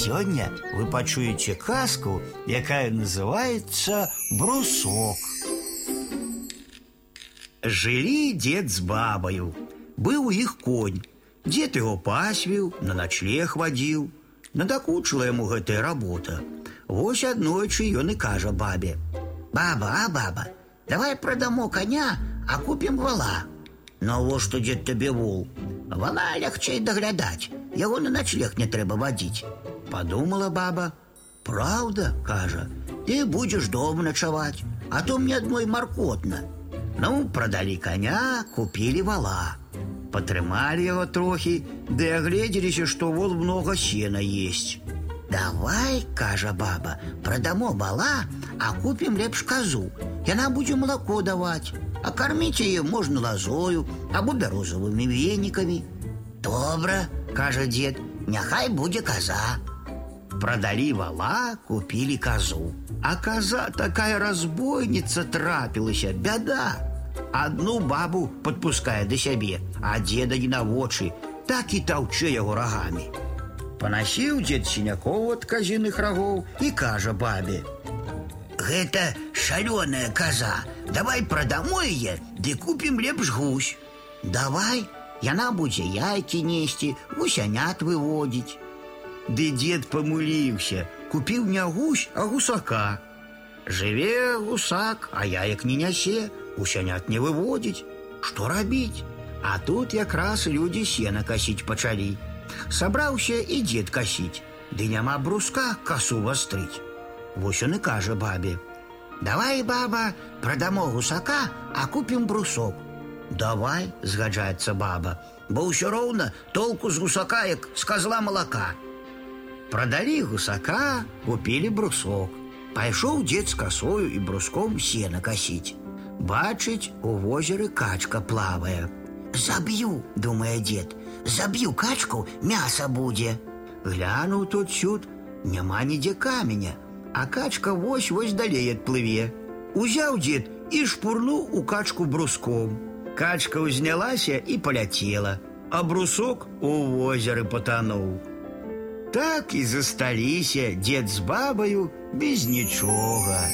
Сегодня вы пачуеце казку, якая называется брусок. Жылі дед з бабаю. Быў у іх конь. Дед его пасвіў, на ночлег вадзіў. Надакучыла яму гэтая работа. Вось аднойчы ён і кажа бабе: « Баба, а баба, давай прадамо коня, а купім вала. Навошта дед табе вол? Вала лягчэй даглядаць, яго на ночлег не трэба вадзіць. Подумала баба. Правда, кажа, ты будешь дома ночевать, а то мне одной маркотно. Ну, продали коня, купили вала. Потрымали его трохи, да и огляделись, что вол много сена есть. Давай, кажа баба, продамо вала, а купим лепш козу. Яна будзе молоко давать, а кормить ее можно лозою або бярозовыми вениками. Добра, кажа дед, няхай будзе коза. Продали вала, купили козу. А коза такая разбойница трапилася, беда. Одну бабу подпуская до сябе, а деда не на вочы, так и таўчэ яго рогами. Поносил дед синяков от казиных рогов и кажа бабе. Гэта шалёная коза. Давай продамо яе, ды купим лепш гусь. Давай, яна будзе яйкі несці, гусянят выводзіць. Ды дед помыліўся, купіў не гусь, а гусака. Жыве гусак, а яек не нясе, гусянят не выводзіць. Што рабіць? А тут якраз людзі сена касіць пачалі. Сабраўся і дзед касіць, ды няма бруска касу вастрыць. Вось он і кажа бабе: « Давай, баба, прадамо гусака, а купім брусок. Давай, згаджаецца баба, бо ўсё роўна толку з гусака, як з козла малака. Продали гусака, купили брусок. Пайшоў дзед з касою і бруском сена касіць. Бачыць, у возеры качка плавае. Заб'ю, думае дзед, заб'ю качку, мяса будзе. Глянуў тут сюд, няма нідзе каменя, а качка вось-вось далей адплыве. Узяў дзед і шпурнуў у качку бруском. Качка ўзнялася і поляцела, а брусок у возеры потонуў. Так і засталіся дзед з бабаю без нічога.